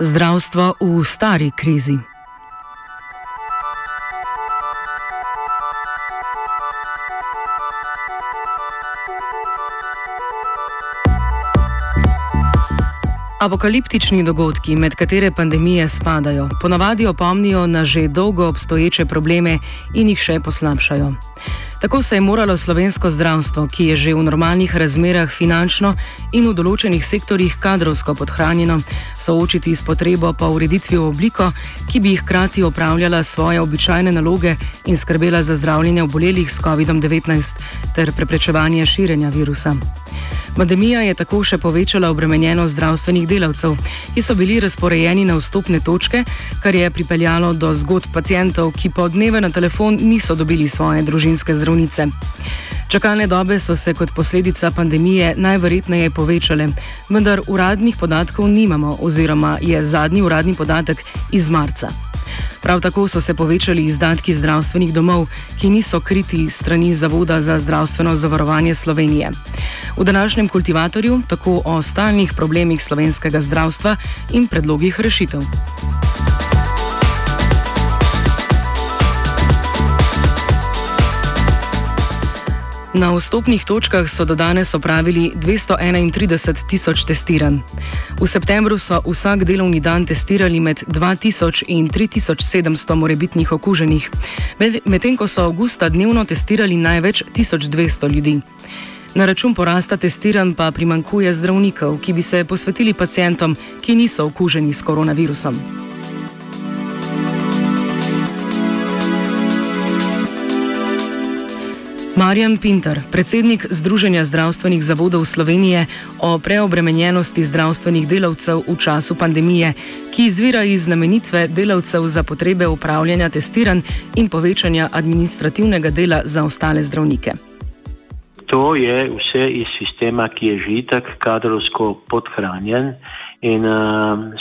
Zdravstvo v stari krizi. Apokaliptični dogodki, med katere pandemije spadajo, ponavadi opomnijo na že dolgo obstoječe probleme in jih še poslabšajo. Tako se je moralo slovensko zdravstvo, ki je že v normalnih razmerah finančno in v določenih sektorjih kadrovsko podhranjeno, soočiti s potrebo po ureditvi v obliko, ki bi hkrati opravljala svoje običajne naloge in skrbela za zdravljenje obolelih s COVID-19 ter preprečevanje širjenja virusa. Pandemija je tako še povečala obremenjenost zdravstvenih delavcev, ki so bili razporejeni na vstopne točke, kar je pripeljalo do zgodb pacijentov, ki po dneve na telefon niso dobili svoje družinske zdravnice. Čakalne dobe so se kot posledica pandemije najverjetneje povečale, vendar uradnih podatkov nimamo, oziroma je zadnji uradni podatek iz marca. Prav tako so se povečali izdatki zdravstvenih domov, ki niso kriti strani Zavoda za zdravstveno zavarovanje Slovenije. V današnjem kultivatorju tako o stalnih problemih slovenskega zdravstva in predlogih rešitev. Na vstopnih točkah so do danes opravili 231 tisoč testiranj. V septembru so vsak delovni dan testirali med 2000 in 3700 morebitnih okuženih, medtem ko so avgusta dnevno testirali največ 1200 ljudi. Na račun porasta testiranj pa primankuje zdravnikov, ki bi se posvetili pacijentom, ki niso okuženi s koronavirusom. Marjan Pinter, predsednik Združenja zdravstvenih zavodov Slovenije o preobremenjenosti zdravstvenih delavcev v času pandemije, ki izvira iz znamenitve delavcev za potrebe upravljanja testiranj in povečanja administrativnega dela za ostale zdravnike. To je vse iz sistema, ki je že tako kadrovsko podhranjen in uh,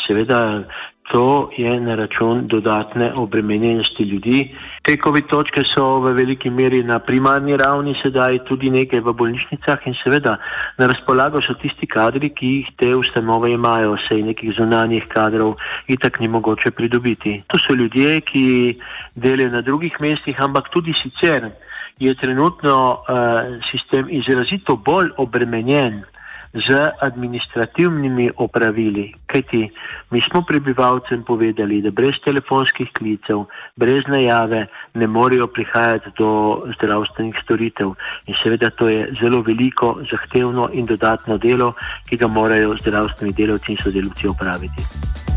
seveda to je na račun dodatne obremenjenosti ljudi. Te COVID točke so v veliki meri na primarni ravni, sedaj tudi nekaj v bolnišnicah in seveda na razpolago so tisti kadri, ki jih te ustanove imajo, sej nekih zunanjih kadrov itak ni mogoče pridobiti. To so ljudje, ki delajo na drugih mestih, ampak tudi sicer je trenutno uh, sistem izrazito bolj obremenjen z administrativnimi opravili. Kajti mi smo prebivalcem povedali, da brez telefonskih klicev, brez najave ne morejo prihajati do zdravstvenih storitev. In seveda to je zelo veliko, zahtevno in dodatno delo, ki ga morajo zdravstveni delavci in sodelavci opraviti.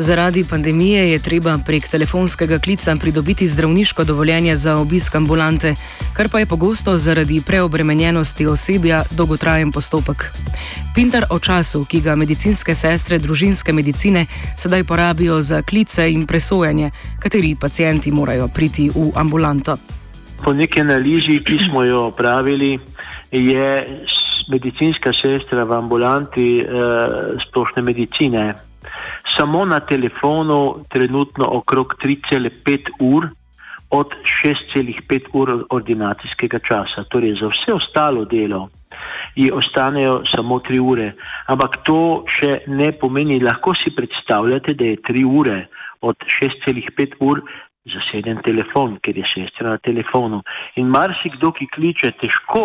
Zaradi pandemije je treba prek telefonskega klica pridobiti zdravniško dovoljenje za obisk ambulante, kar pa je pogosto zaradi preobremenjenosti osebja dolgotrajen postopek. Pintar o času, ki ga medicinske sestre družinske medicine sedaj porabijo za klice in presojanje, kateri pacijenti morajo priti v ambulanto. Po neki analizi, ki smo jo opravili, je medicinska sestra v ambulanti eh, splošne medicine samo na telefonu trenutno okrog 3,5 ur od 6,5 ur ordinacijskega časa. Torej, za vse ostalo delo ji ostanejo samo 3 ure. Ampak to še ne pomeni, lahko si predstavljate, da je 3 ure od 6,5 ur zaseden telefon, ker je sestra na telefonu. In marsikdo, ki kliče, težko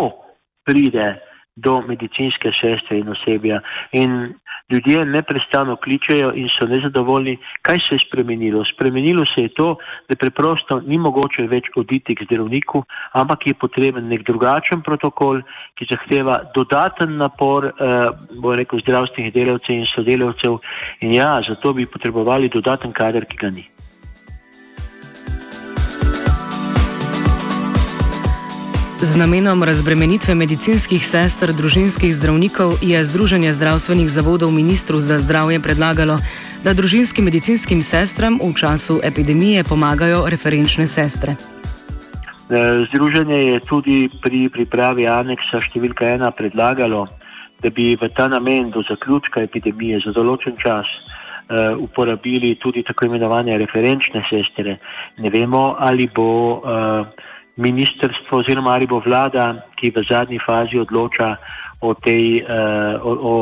pride do medicinske sestre in osebja. In ljudje neprestano kličejo in so nezadovoljni, kaj se je spremenilo. Spremenilo se je to, da preprosto ni mogoče več oditi k zdravniku, ampak je potreben nek drugačen protokol, ki zahteva dodaten napor, eh, bo rekel, zdravstvenih delavcev in sodelavcev. In ja, zato bi potrebovali dodaten kader, ki ga ni. Z namenom razbremenitve medicinskih sester, družinskih zdravnikov je Združenje zdravstvenih zavodov ministru za zdravje predlagalo, da družinskim medicinskim sestram v času epidemije pomagajo referenčne sestre. E, združenje je tudi pri pripravi aneksa številka ena predlagalo, da bi v ta namen do zaključka epidemije za določen čas uh, uporabili tudi tako imenovane referenčne sestre. Ne vemo, ali bo uh, ministrstvo oziroma ali bo vlada, ki v zadnji fazi odloča o tej uh, o, o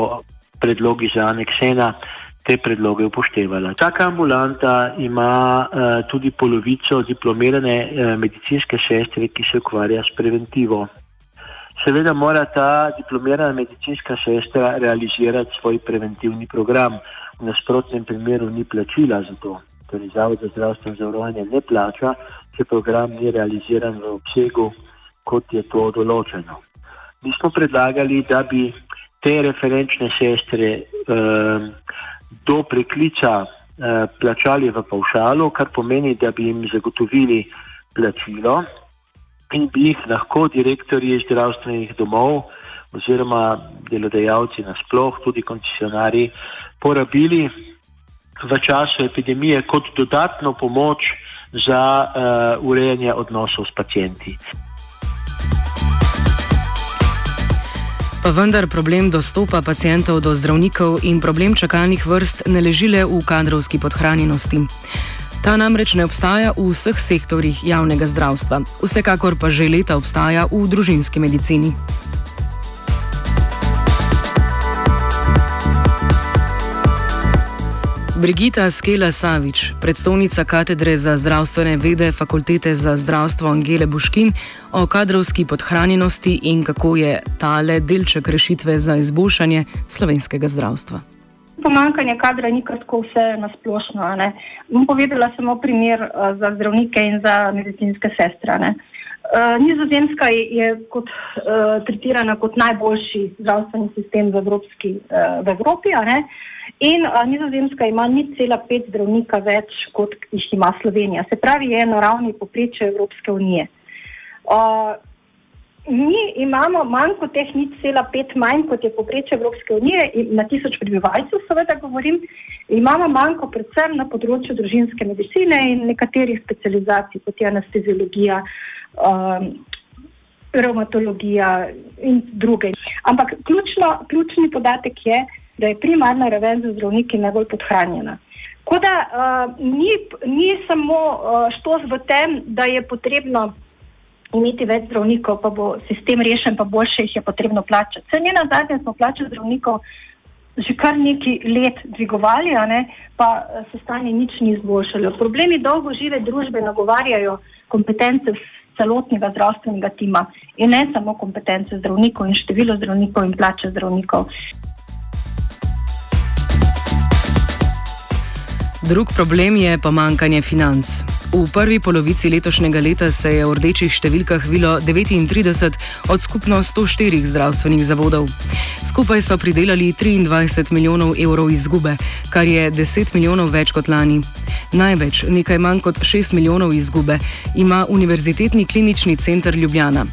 predlogi za aneksena, te predloge upoštevala. Taka ambulanta ima uh, tudi polovico diplomirane uh, medicinske sestre, ki se ukvarja s preventivo. Seveda mora ta diplomirana medicinska sestra realizirati svoj preventivni program, v nasprotnem primeru ni plačila za to torej Zavod za zdravstveno zavarovanje ne plača, če program ni realiziran v obsegu, kot je to določeno. Mi smo predlagali, da bi te referenčne sestre eh, do preklica eh, plačali v pavšalu, kar pomeni, da bi jim zagotovili plačilo in bi jih lahko direktorji zdravstvenih domov oziroma delodajalci nasploh, tudi koncesionari, porabili v času epidemije kot dodatno pomoč za uh, urejanje odnosov s pacijenti. Pa vendar problem dostopa pacijentov do zdravnikov in problem čakalnih vrst ne leži le v kadrovski podhranjenosti. Ta namreč ne obstaja v vseh sektorjih javnega zdravstva, vsekakor pa že leta obstaja v družinski medicini. Brigita Skela Savič, predstavnica katedre za zdravstvene vede Fakultete za zdravstvo Angele Buškin, o kadrovski podhranjenosti in kako je tale delček rešitve za izboljšanje slovenskega zdravstva. Pomankanje kadra ni kar tako vse nasplošno. Bom povedala samo primer uh, za zdravnike in za medicinske sestre. Uh, Nizozemska je, je kot, uh, tretirana kot najboljši zdravstveni sistem v, Evropski, uh, v Evropi. In a, Nizozemska ima ni cela pet zdravnika več, kot jih ima Slovenija. Se pravi, je na ravni poprečja Evropske unije. A, mi imamo manj kot teh ni cela pet manj, kot je poprečje Evropske unije na tisoč prebivalcev, seveda govorim. Imamo manjko predvsem na področju družinske medicine in nekaterih specializacij, kot je anesteziologija, um, reumatologija in druge. Ampak ključno, ključni podatek je, da je primarna raven za zdravniki najbolj podhranjena. Tako da uh, ni, ni samo uh, štos v tem, da je potrebno imeti več zdravnikov, pa bo sistem rešen, pa boljše jih je potrebno plačati. Se njena zadnja smo plače zdravnikov že kar neki let dvigovali, ne, pa se stanje nič ni izboljšalo. Problemi dolgo žive družbe nagovarjajo kompetence celotnega zdravstvenega tima in ne samo kompetence zdravnikov in število zdravnikov in plače zdravnikov. Drug problem je pomankanje financ. V prvi polovici letošnjega leta se je v rdečih številkah vilo 39 od skupno 104 zdravstvenih zavodov. Skupaj so pridelali 23 milijonov evrov izgube, kar je 10 milijonov več kot lani. Največ, nekaj manj kot 6 milijonov izgube, ima Univerzitetni klinični center Ljubljana.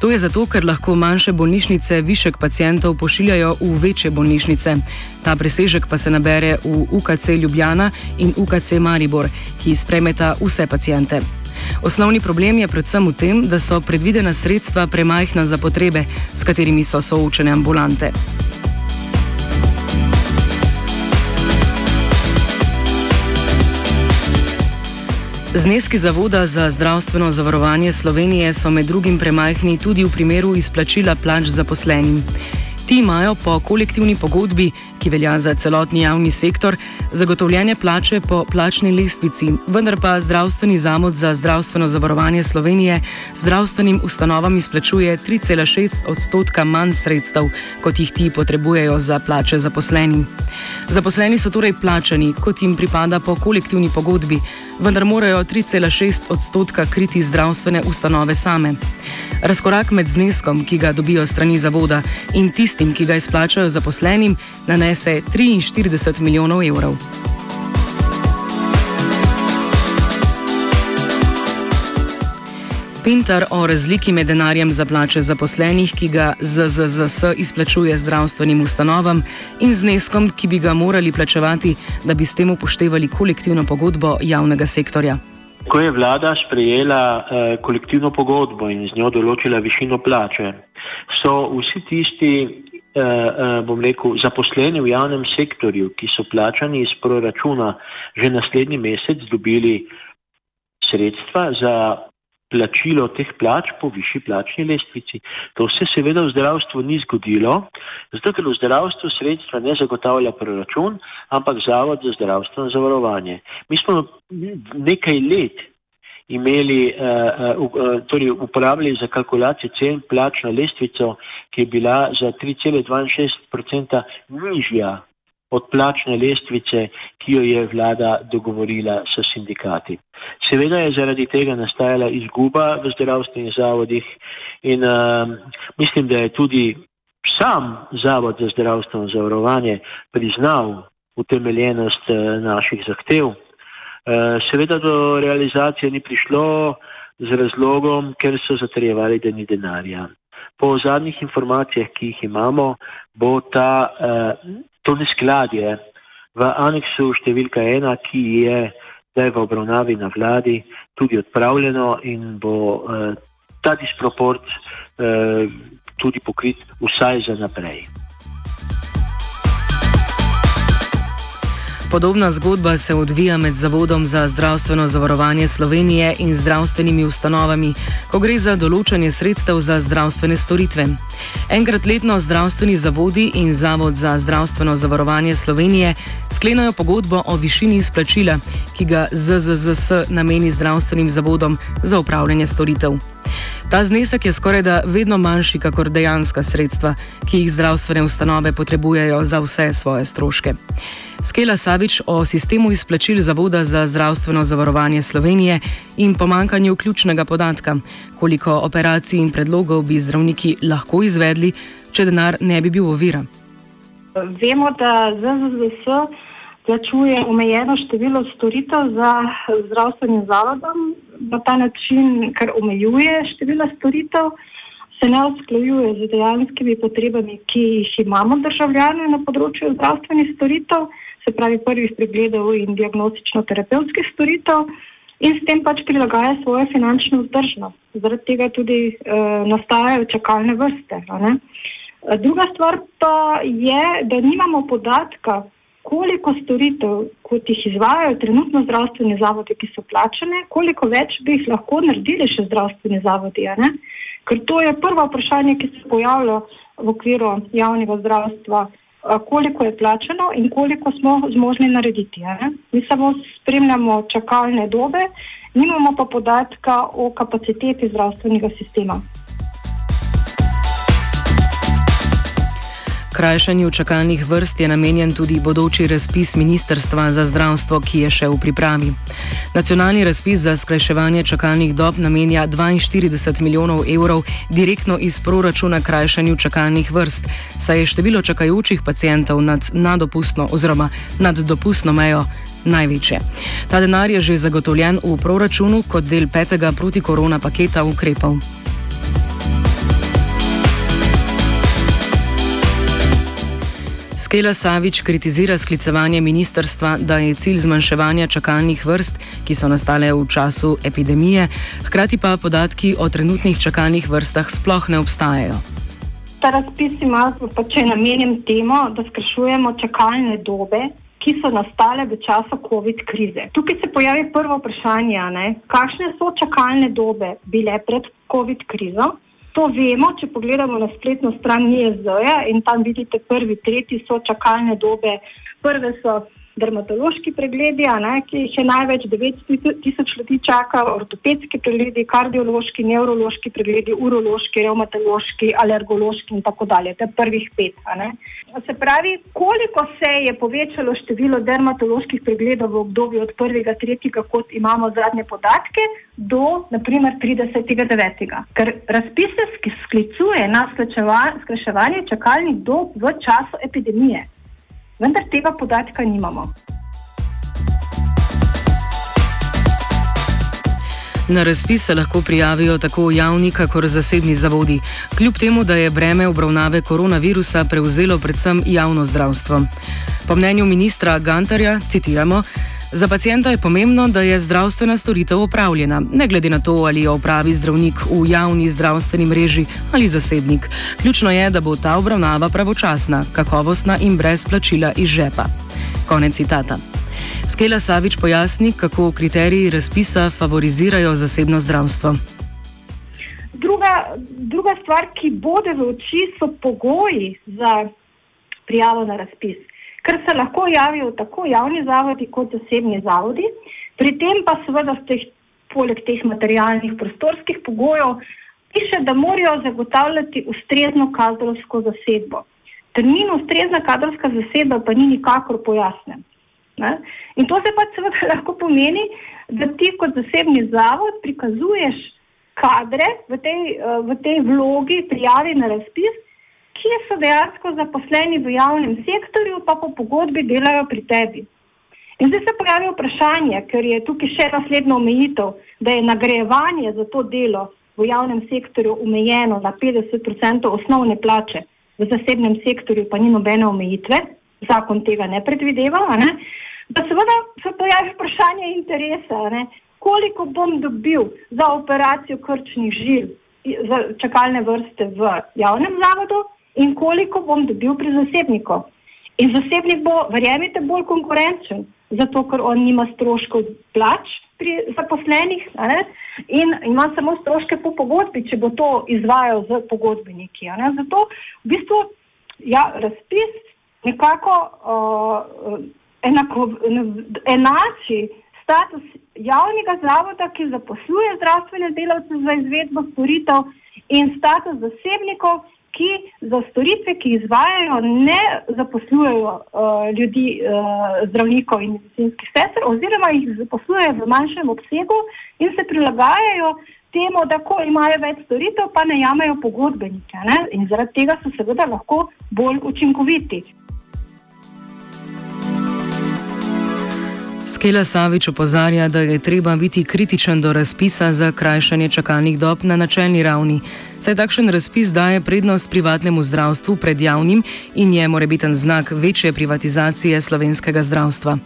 To je zato, ker lahko manjše bolnišnice višek pacijentov pošiljajo v večje bolnišnice. Ta presežek pa se nabere v UKC Ljubljana in UKC Maribor, ki spremeta vse pacijente. Osnovni problem je predvsem v tem, da so predvidena sredstva premajhna za potrebe, s katerimi so soočene ambulante. Zneski Zavoda za zdravstveno zavarovanje Slovenije so med drugim premajhni tudi v primeru izplačila plač zaposlenim. Ti imajo po kolektivni pogodbi, ki velja za celotni javni sektor, zagotovljene plače po plačni lestvici, vendar pa Zdravstveni zavod za zdravstveno zavarovanje Slovenije zdravstvenim ustanovam izplačuje 3,6 odstotka manj sredstev, kot jih ti potrebujejo za plače zaposlenim. Zaposleni so torej plačani, kot jim pripada po kolektivni pogodbi, vendar morajo 3,6 odstotka kriti zdravstvene ustanove same. Razkorak med zneskom, ki ga dobijo strani zavoda, in tistim, ki ga izplačajo zaposlenim, nanese 43 milijonov evrov. Pintar o razliki med denarjem za plače zaposlenih, ki ga ZZZS izplačuje zdravstvenim ustanovam, in zneskom, ki bi ga morali plačevati, da bi s tem upoštevali kolektivno pogodbo javnega sektorja. Ko je vlada sprejela eh, kolektivno pogodbo in z njo določila višino plače, so vsi tisti, bom rekel, zaposleni v javnem sektorju, ki so plačani iz proračuna, že naslednji mesec dobili sredstva za plačilo teh plač po višji plačni lestvici. To se seveda v zdravstvu ni zgodilo, zato ker v zdravstvu sredstva ne zagotavlja proračun, ampak Zavod za zdravstveno zavarovanje. Mi smo nekaj let imeli, uh, uh, torej uporabljali za kalkulacijo cen plač na lestvico, ki je bila za 3,62% nižja od plačne lestvice, ki jo je vlada dogovorila s sindikati. Seveda je zaradi tega nastajala izguba v zdravstvenih zavodih in uh, mislim, da je tudi sam Zavod za zdravstveno zavarovanje priznal utemeljenost uh, naših zahtev. Uh, seveda do realizacije ni prišlo z razlogom, ker so zatrjevali, da ni denarja. Po zadnjih informacijah, ki jih imamo, bo ta uh, to neskladje v aneksu številka ena, ki je zdaj v obravnavi na vladi, tudi odpravljeno in bo uh, ta disproport tudi pokrit vsaj za naprej. Podobna zgodba se odvija med Zavodom za zdravstveno zavarovanje Slovenije in zdravstvenimi ustanovami, ko gre za določanje sredstev za zdravstvene storitve. Enkrat letno zdravstveni zavodi in Zavod za zdravstveno zavarovanje Slovenije sklenajo pogodbo o višini izplačila, ki ga ZZZS nameni zdravstvenim zavodom za upravljanje storitev. Ta znesek je skoraj da vedno manjši, kakor dejanska sredstva, ki jih zdravstvene ustanove potrebujejo za vse svoje stroške. Skela Savič o sistemu izplačil Zavoda za zdravstveno zavarovanje Slovenije in pomankanju ključnega podatka, koliko operacij in predlogov bi zdravniki lahko izvedli, če denar ne bi bil ovira. Vemo, da ZZS plačuje omejeno število storitev za zdravstvenim zavodom, na ta način, ker omejuje število storitev, se ne usklajuje z dejanskimi potrebami, ki jih imamo državljani na področju zdravstvenih storitev se pravi prvih pregledov in diagnostično-terapevtskih storitev in s tem pač prilagaja svojo finančno vzdržnost. Zaradi tega tudi uh, nastajajo čakalne vrste. Druga stvar pa je, da nimamo podatka, koliko storitev, kot jih izvajajo trenutno zdravstveni zavodi, ki so plačene, koliko več bi jih lahko naredili še zdravstveni zavodi. Ker to je prvo vprašanje, ki se pojavlja v okviru javnega zdravstva koliko je plačeno in koliko smo zmožni narediti. Mi samo spremljamo čakalne dobe, nimamo pa podatka o kapaciteti zdravstvenega sistema. Krajšanju čakalnih vrst je namenjen tudi bodoči razpis Ministrstva za zdravstvo, ki je še v pripravi. Nacionalni razpis za skrajševanje čakalnih dob namenja 42 milijonov evrov direktno iz proračuna krajšanju čakalnih vrst, saj je število čakajočih pacijentov nad nadopustno oziroma nad dopustno mejo. Največje. Ta denar je že zagotovljen v proračunu kot del petega protikorona paketa ukrepov. Skela Savič kritizira sklicevanje ministerstva, da je cilj zmanjševanja čakalnih vrst, ki so nastale v času epidemije, hkrati pa podatki o trenutnih čakalnih vrstah sploh ne obstajajo. Ta razpis ima, pa če namenim temu, da skrajšujemo čakalne dobe, ki so nastale v času COVID krize. Tukaj se pojavi prvo vprašanje, ne? kakšne so čakalne dobe bile pred COVID krizo To vemo, če pogledamo na spletno stran NISD-ja in tam vidite prvi, tretji so čakalne dobe. Prve so dermatološki pregledi, ne, ki jih je največ, 9 tisoč ljudi čaka, ortopedski pregledi, kardiološki, nevrološki pregledi, urološki, reumatološki, alergološki in tako dalje. To je prvih pet. Se pravi, koliko se je povečalo število dermatoloških pregledov v obdobju od 1.3., kot imamo zadnje podatke, do naprimer 30.9. Ker razpis se sklicuje na skrajševanje čakalnih dob v času epidemije vendar tega podatka nimamo. Na razpis se lahko prijavijo tako javni, kakor zasebni zavodi, kljub temu, da je breme obravnave koronavirusa prevzelo predvsem javno zdravstvo. Po mnenju ministra Gantarja, citiramo, Za pacijenta je pomembno, da je zdravstvena storitev opravljena, ne glede na to, ali jo opravi zdravnik v javni zdravstveni mreži ali zasebnik. Ključno je, da bo ta obravnava pravočasna, kakovostna in brez plačila iz žepa. Konec citata. Skela Savič pojasni, kako kriteriji razpisa favorizirajo zasebno zdravstvo. Druga, druga stvar, ki bode v oči, so pogoji za prijavo na razpis ker se lahko javijo tako javni zavodi kot zasebni zavodi. Pri tem pa seveda teh, poleg teh materialnih prostorskih pogojev piše, da morajo zagotavljati ustrezno kadrovsko zasedbo. Termin ustrezna kadrovska zasedba pa ni nikakor pojasnen. Ne? In to se pa seveda lahko pomeni, da ti kot zasebni zavod prikazuješ kadre v tej, v tej vlogi prijavi na razpis, ki so dejansko zaposleni v javnem sektorju, pa po pogodbi delajo pri tebi. In zdaj se pojavi vprašanje, ker je tukaj še naslednja omejitev, da je nagrajevanje za to delo v javnem sektorju omejeno na 50% osnovne plače, v zasebnem sektorju pa ni nobene omejitve, zakon tega ne predvideva. Ne? Da seveda se pojavi vprašanje interesa, ne? koliko bom dobil za operacijo krčnih žil, za čakalne vrste v javnem zavodu, in koliko bom dobil pri zasebniku. In zasebnik bo, verjemite, bolj konkurenčen, zato ker on nima stroškov plač pri zaposlenih in ima samo stroške po pogodbi, če bo to izvajal z pogodbeniki. Zato v bistvu ja, razpis nekako uh, enako, enači status javnega zavoda, ki zaposluje zdravstvene delavce za izvedbo storitev in status zasebnikov, ki za storitve, ki izvajajo, ne zaposlujejo uh, ljudi, uh, zdravnikov in medicinskih sester, oziroma jih zaposlujejo v manjšem obsegu in se prilagajajo temu, da ko imajo več storitev, pa ne jamejo pogodbenike. Ne? In zaradi tega so seveda lahko bolj učinkoviti. Skela Savič opozarja, da je treba biti kritičen do razpisa za krajšanje čakalnih dob na načelni ravni, saj takšen razpis daje prednost privatnemu zdravstvu pred javnim in je morebiten znak večje privatizacije slovenskega zdravstva.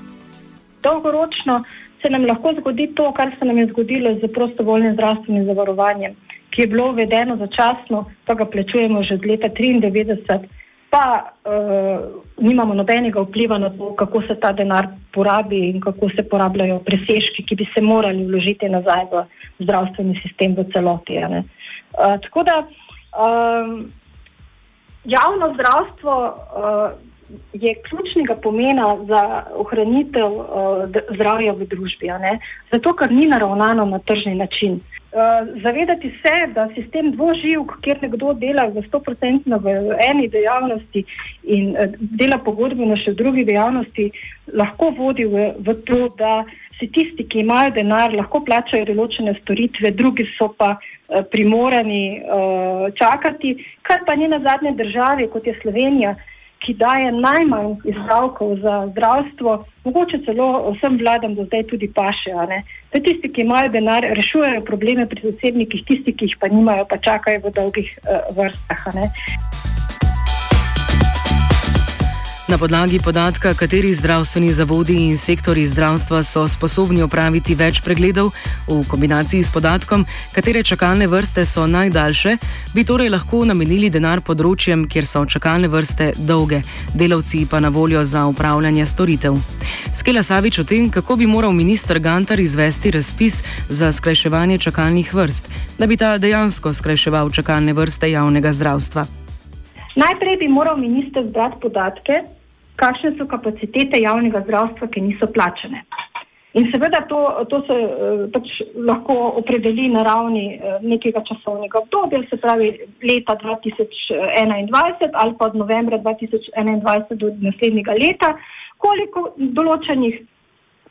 Dolgoročno se nam lahko zgodi to, kar se nam je zgodilo z prostovoljnim zdravstvenim zavarovanjem, ki je bilo uvedeno začasno, pa ga plačujemo že od leta 1993 pa uh, nimamo nobenega vpliva na to, kako se ta denar porabi in kako se porabljajo presežki, ki bi se morali vložiti nazaj v zdravstveni sistem v celoti. Uh, tako da um, javno zdravstvo uh, je ključnega pomena za ohranitev uh, zdravja v družbi, zato ker ni naravnano na tržni način. Uh, zavedati se, da sistem dvoživk, kjer nekdo dela v 100% v eni dejavnosti in uh, dela pogodbeno še v drugi dejavnosti, lahko vodi v, v to, da si tisti, ki imajo denar, lahko plačajo določene storitve, drugi so pa uh, primorani uh, čakati, kar pa ni na zadnje države, kot je Slovenija, ki daje najmanj izpravkov za zdravstvo, mogoče celo vsem vladam do zdaj tudi paše. Da tisti, ki imajo denar, rešujejo probleme pri zasebnikih, tisti, ki jih pa nimajo, pa čakajo v dolgih uh, vrstah. Na podlagi podatka, kateri zdravstveni zavodi in sektori zdravstva so sposobni opraviti več pregledov, v kombinaciji s podatkom, katere čakalne vrste so najdaljše, bi torej lahko namenili denar področjem, kjer so čakalne vrste dolge, delavci pa na voljo za upravljanje storitev. Skela Savič o tem, kako bi moral ministr Gantar izvesti razpis za skrajševanje čakalnih vrst, da bi ta dejansko skrajševal čakalne vrste javnega zdravstva. Najprej bi moral minister zbrati podatke, kakšne so kapacitete javnega zdravstva, ki niso plačene. In seveda to, to se eh, pač lahko opredeli na ravni eh, nekega časovnega obdobja, se pravi leta 2021 ali pa od novembra 2021 do naslednjega leta, koliko določenih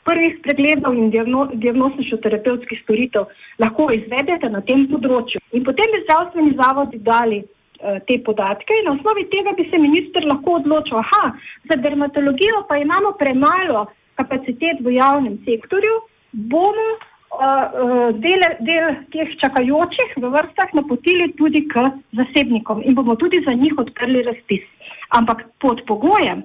prvih pregledov in diagnostično-terapevtskih storitev lahko izvedete na tem področju. In potem bi zdravstveni zavodi dali te podatke in na osnovi tega bi se minister lahko odločil, aha, za dermatologijo pa imamo premalo kapacitet v javnem sektorju, bomo uh, del, del teh čakajočih v vrstah napotili tudi k zasebnikom in bomo tudi za njih odprli razpis. Ampak pod pogojem,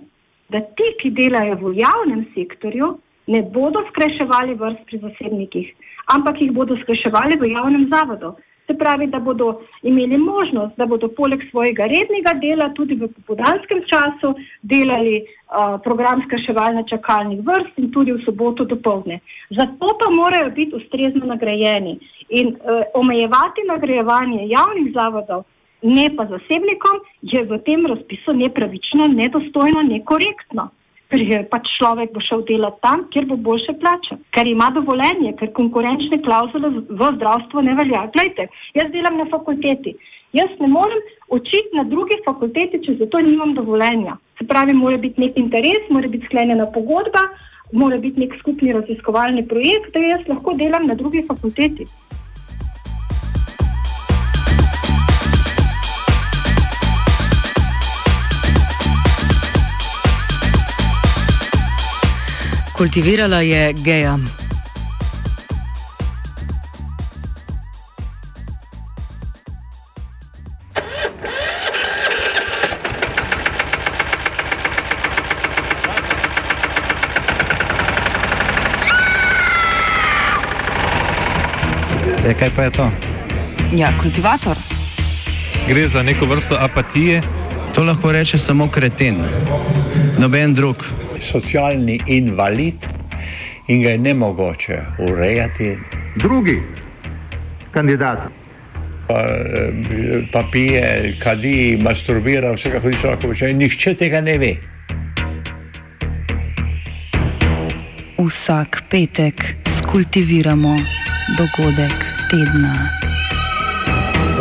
da ti, ki delajo v javnem sektorju, ne bodo skrajševali vrst pri zasebnikih, ampak jih bodo skrajševali v javnem zavodu. Se pravi, da bodo imeli možnost, da bodo poleg svojega rednega dela tudi v popodanskem času delali uh, program skrševanja čakalnih vrst in tudi v soboto do povdne. Zato pa morajo biti ustrezno nagrajeni in uh, omejevati nagrajevanje javnih zavodov, ne pa zasebnikom, je v tem razpisu nepravično, nedostojno, nekorektno ker pač človek bo šel delati tam, kjer bo boljše plačan, ker ima dovoljenje, ker konkurenčne klauzule v zdravstvu ne velja. Glejte, jaz delam na fakulteti. Jaz ne morem učiti na drugi fakulteti, če za to nimam dovoljenja. Se pravi, mora biti nek interes, mora biti sklenjena pogodba, mora biti nek skupni raziskovalni projekt, da jaz lahko delam na drugi fakulteti. Kultivirala je geja. E, kaj pa je to? Ja, kultivator. Gre za neko vrsto apatije. To lahko reče samo kreten, noben drug socialni invalid in ga je ne mogoče urejati. Drugi kandidat. Pa, eh, pa pije, kadi, masturbira, vse kako ti lahko reče, nihče tega ne ve. Vsak petek skultiviramo dogodek tedna.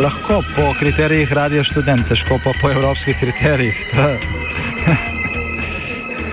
Lahko po kriterijih radio študent, težko pa po evropskih kriterijih.